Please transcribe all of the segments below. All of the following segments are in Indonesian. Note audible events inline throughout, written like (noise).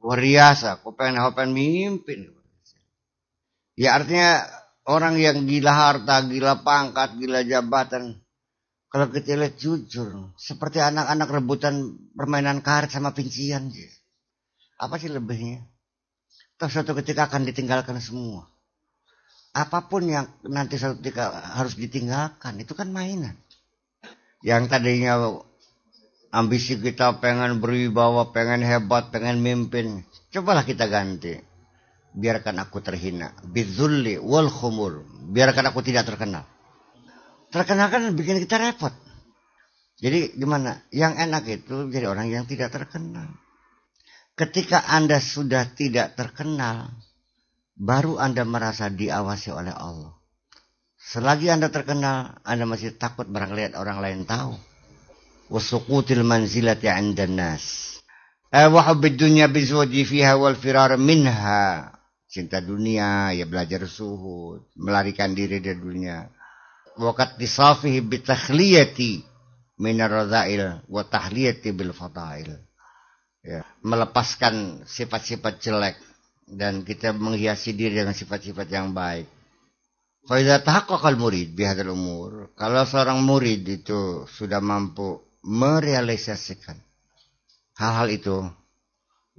Wariasa, kau pengen kau pengen mimpin. Ya artinya orang yang gila harta, gila pangkat, gila jabatan. Kalau kita lihat jujur, seperti anak-anak rebutan permainan karet sama pincian. Apa sih lebihnya? Toh suatu ketika akan ditinggalkan semua. Apa pun yang nanti suatu ketika harus ditinggalkan, itu kan mainan. Yang tadinya ambisi kita pengen berwibawa, pengen hebat, pengen mimpin. Cobalah kita ganti. Biarkan aku terhina. Bizulli wal khumur. Biarkan aku tidak terkenal. Terkenal kan bikin kita repot. Jadi gimana? Yang enak itu jadi orang yang tidak terkenal. Ketika Anda sudah tidak terkenal, baru Anda merasa diawasi oleh Allah. Selagi Anda terkenal, Anda masih takut barang orang lain tahu wasuqutil manzilati 'inda nas wa hubbid dunya fiha wal firar minha cinta dunia ya belajar suhud melarikan diri dari dunia waqat disafihi bitakhliyati min radha'il wa tahliyati bil fadail ya melepaskan sifat-sifat jelek dan kita menghiasi diri dengan sifat-sifat yang baik Faidah tahaqqaqal murid bihadal umur. Kalau seorang murid itu sudah mampu merealisasikan hal-hal itu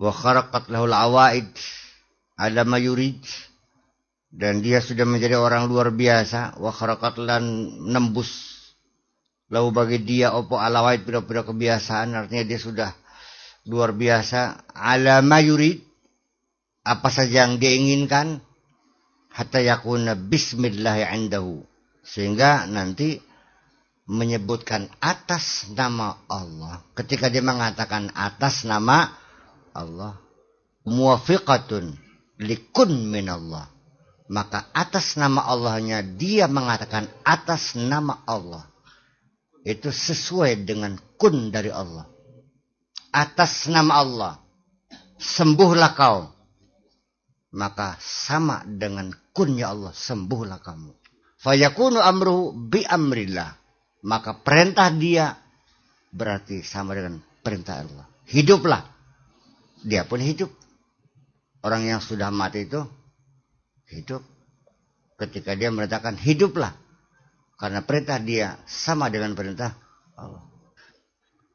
wa kharaqat lahul awaid ada mayurid dan dia sudah menjadi orang luar biasa wa lan nembus lalu bagi dia opo alawaid pira-pira kebiasaan artinya dia sudah luar biasa ala mayurid apa saja yang dia inginkan hatta yakuna bismillah indahu sehingga nanti menyebutkan atas nama Allah. Ketika dia mengatakan atas nama Allah. Muwafiqatun likun min Allah. Maka atas nama Allahnya dia mengatakan atas nama Allah. Itu sesuai dengan kun dari Allah. Atas nama Allah. Sembuhlah kau. Maka sama dengan kunnya Allah. Sembuhlah kamu. Fayakunu amruhu bi amrillah maka perintah dia berarti sama dengan perintah Allah. Hiduplah. Dia pun hidup. Orang yang sudah mati itu hidup. Ketika dia merintahkan hiduplah. Karena perintah dia sama dengan perintah Allah.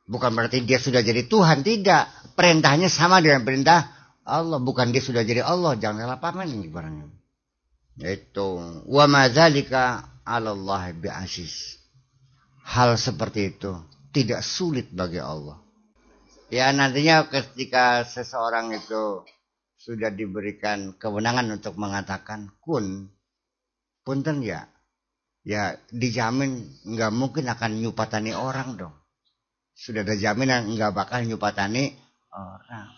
Bukan berarti dia sudah jadi Tuhan. Tidak. Perintahnya sama dengan perintah Allah. Bukan dia sudah jadi Allah. Jangan salah paham ini barangnya. Itu. Wa mazalika Allah bi'asis hal seperti itu tidak sulit bagi Allah. Ya nantinya ketika seseorang itu sudah diberikan kewenangan untuk mengatakan kun, punten ya, ya dijamin nggak mungkin akan nyupatani orang dong. Sudah ada jaminan nggak bakal nyupatani orang.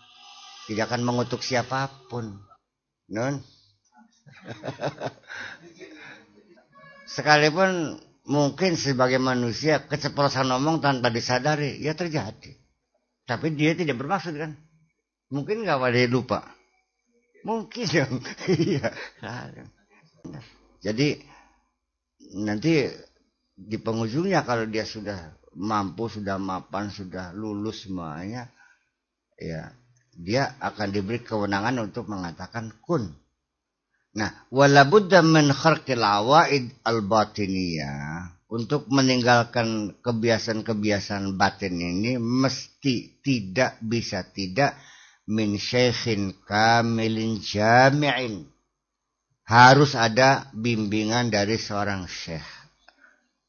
Tidak akan mengutuk siapa pun. Nun. (laughs) Sekalipun mungkin sebagai manusia keceplosan ngomong tanpa disadari ya terjadi tapi dia tidak bermaksud kan mungkin nggak pada lupa mungkin dong (laughs) iya jadi nanti di penghujungnya kalau dia sudah mampu sudah mapan sudah lulus semuanya ya dia akan diberi kewenangan untuk mengatakan kun Nah, walabudda min kharqil awaid al-batiniyah. Untuk meninggalkan kebiasaan-kebiasaan batin ini mesti tidak bisa tidak min syekhin kamilin jami'in. Harus ada bimbingan dari seorang syekh.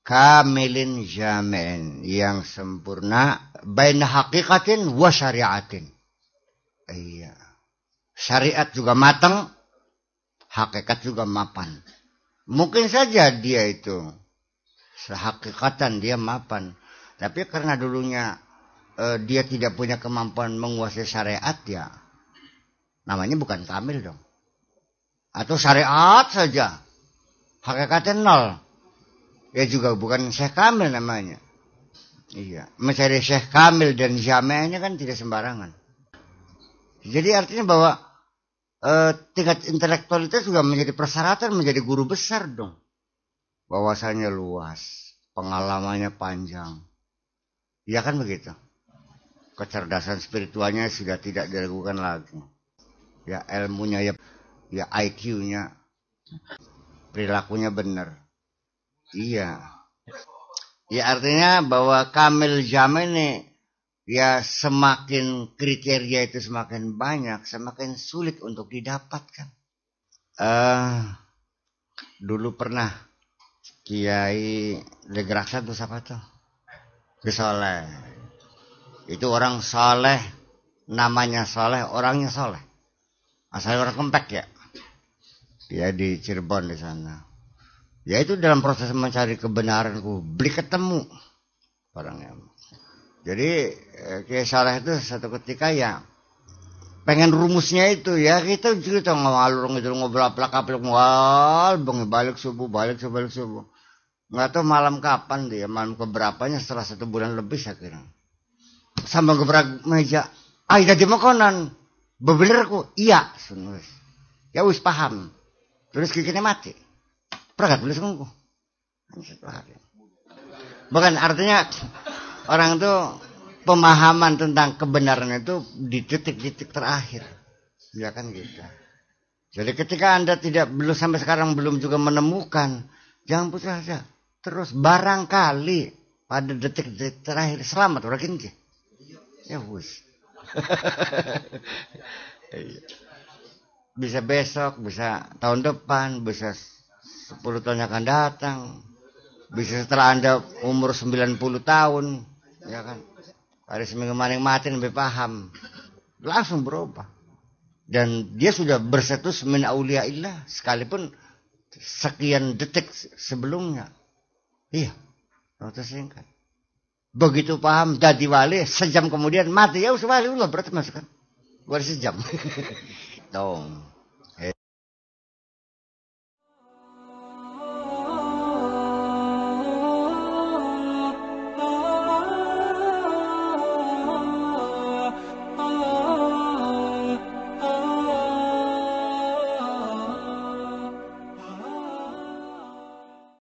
Kamilin jami'in. Yang sempurna. Baina hakikatin wa syariatin. Iya. Syariat juga matang hakikat juga mapan. Mungkin saja dia itu sehakikatan dia mapan. Tapi karena dulunya eh, dia tidak punya kemampuan menguasai syariat ya namanya bukan kamil dong. Atau syariat saja. Hakikatnya nol. Ya juga bukan syekh kamil namanya. Iya, mencari Syekh Kamil dan Jamiahnya kan tidak sembarangan. Jadi artinya bahwa eh, tingkat intelektual itu juga menjadi persyaratan menjadi guru besar dong. Wawasannya luas, pengalamannya panjang. Ya kan begitu. Kecerdasan spiritualnya sudah tidak diragukan lagi. Ya ilmunya ya ya IQ-nya perilakunya benar. Iya. Ya artinya bahwa Kamil Jamin ini ya semakin kriteria itu semakin banyak, semakin sulit untuk didapatkan. Uh, dulu pernah Kiai Legraksa itu siapa tuh? Soleh. Itu orang soleh, namanya soleh, orangnya soleh. Asal orang kempek ya. Dia di Cirebon di sana. Ya itu dalam proses mencari kebenaran beli ketemu orangnya. Jadi eh, kayak salah itu satu ketika ya pengen rumusnya itu ya kita cerita ngalur gitu ngobrol pelak pelak ngal bang balik subuh balik subuh balik subuh nggak tahu malam kapan dia malam keberapanya setelah satu bulan lebih saya kira sama gebrak meja ah jadi makanan bebeler ku iya sunus ya wis paham terus kikinya mati Pragat tulis ngungku. Bukan artinya orang itu pemahaman tentang kebenaran itu di titik-titik terakhir. Ya kan gitu. Jadi ketika Anda tidak belum sampai sekarang belum juga menemukan, jangan putus asa. Terus barangkali pada detik-detik terakhir selamat orang ini. Ya wis. (laughs) Iya. bisa besok, bisa tahun depan, bisa 10 tahun yang akan datang. Bisa setelah Anda umur 90 tahun. Ya kan. Hari seminggu maling mati lebih paham. Langsung berubah. Dan dia sudah bersetus min ilah Sekalipun sekian detik sebelumnya. Iya. Waktu singkat. Begitu paham jadi wali. Sejam kemudian mati. Ya usah wali. Berarti masukkan. Wali sejam. (laughs) Dong.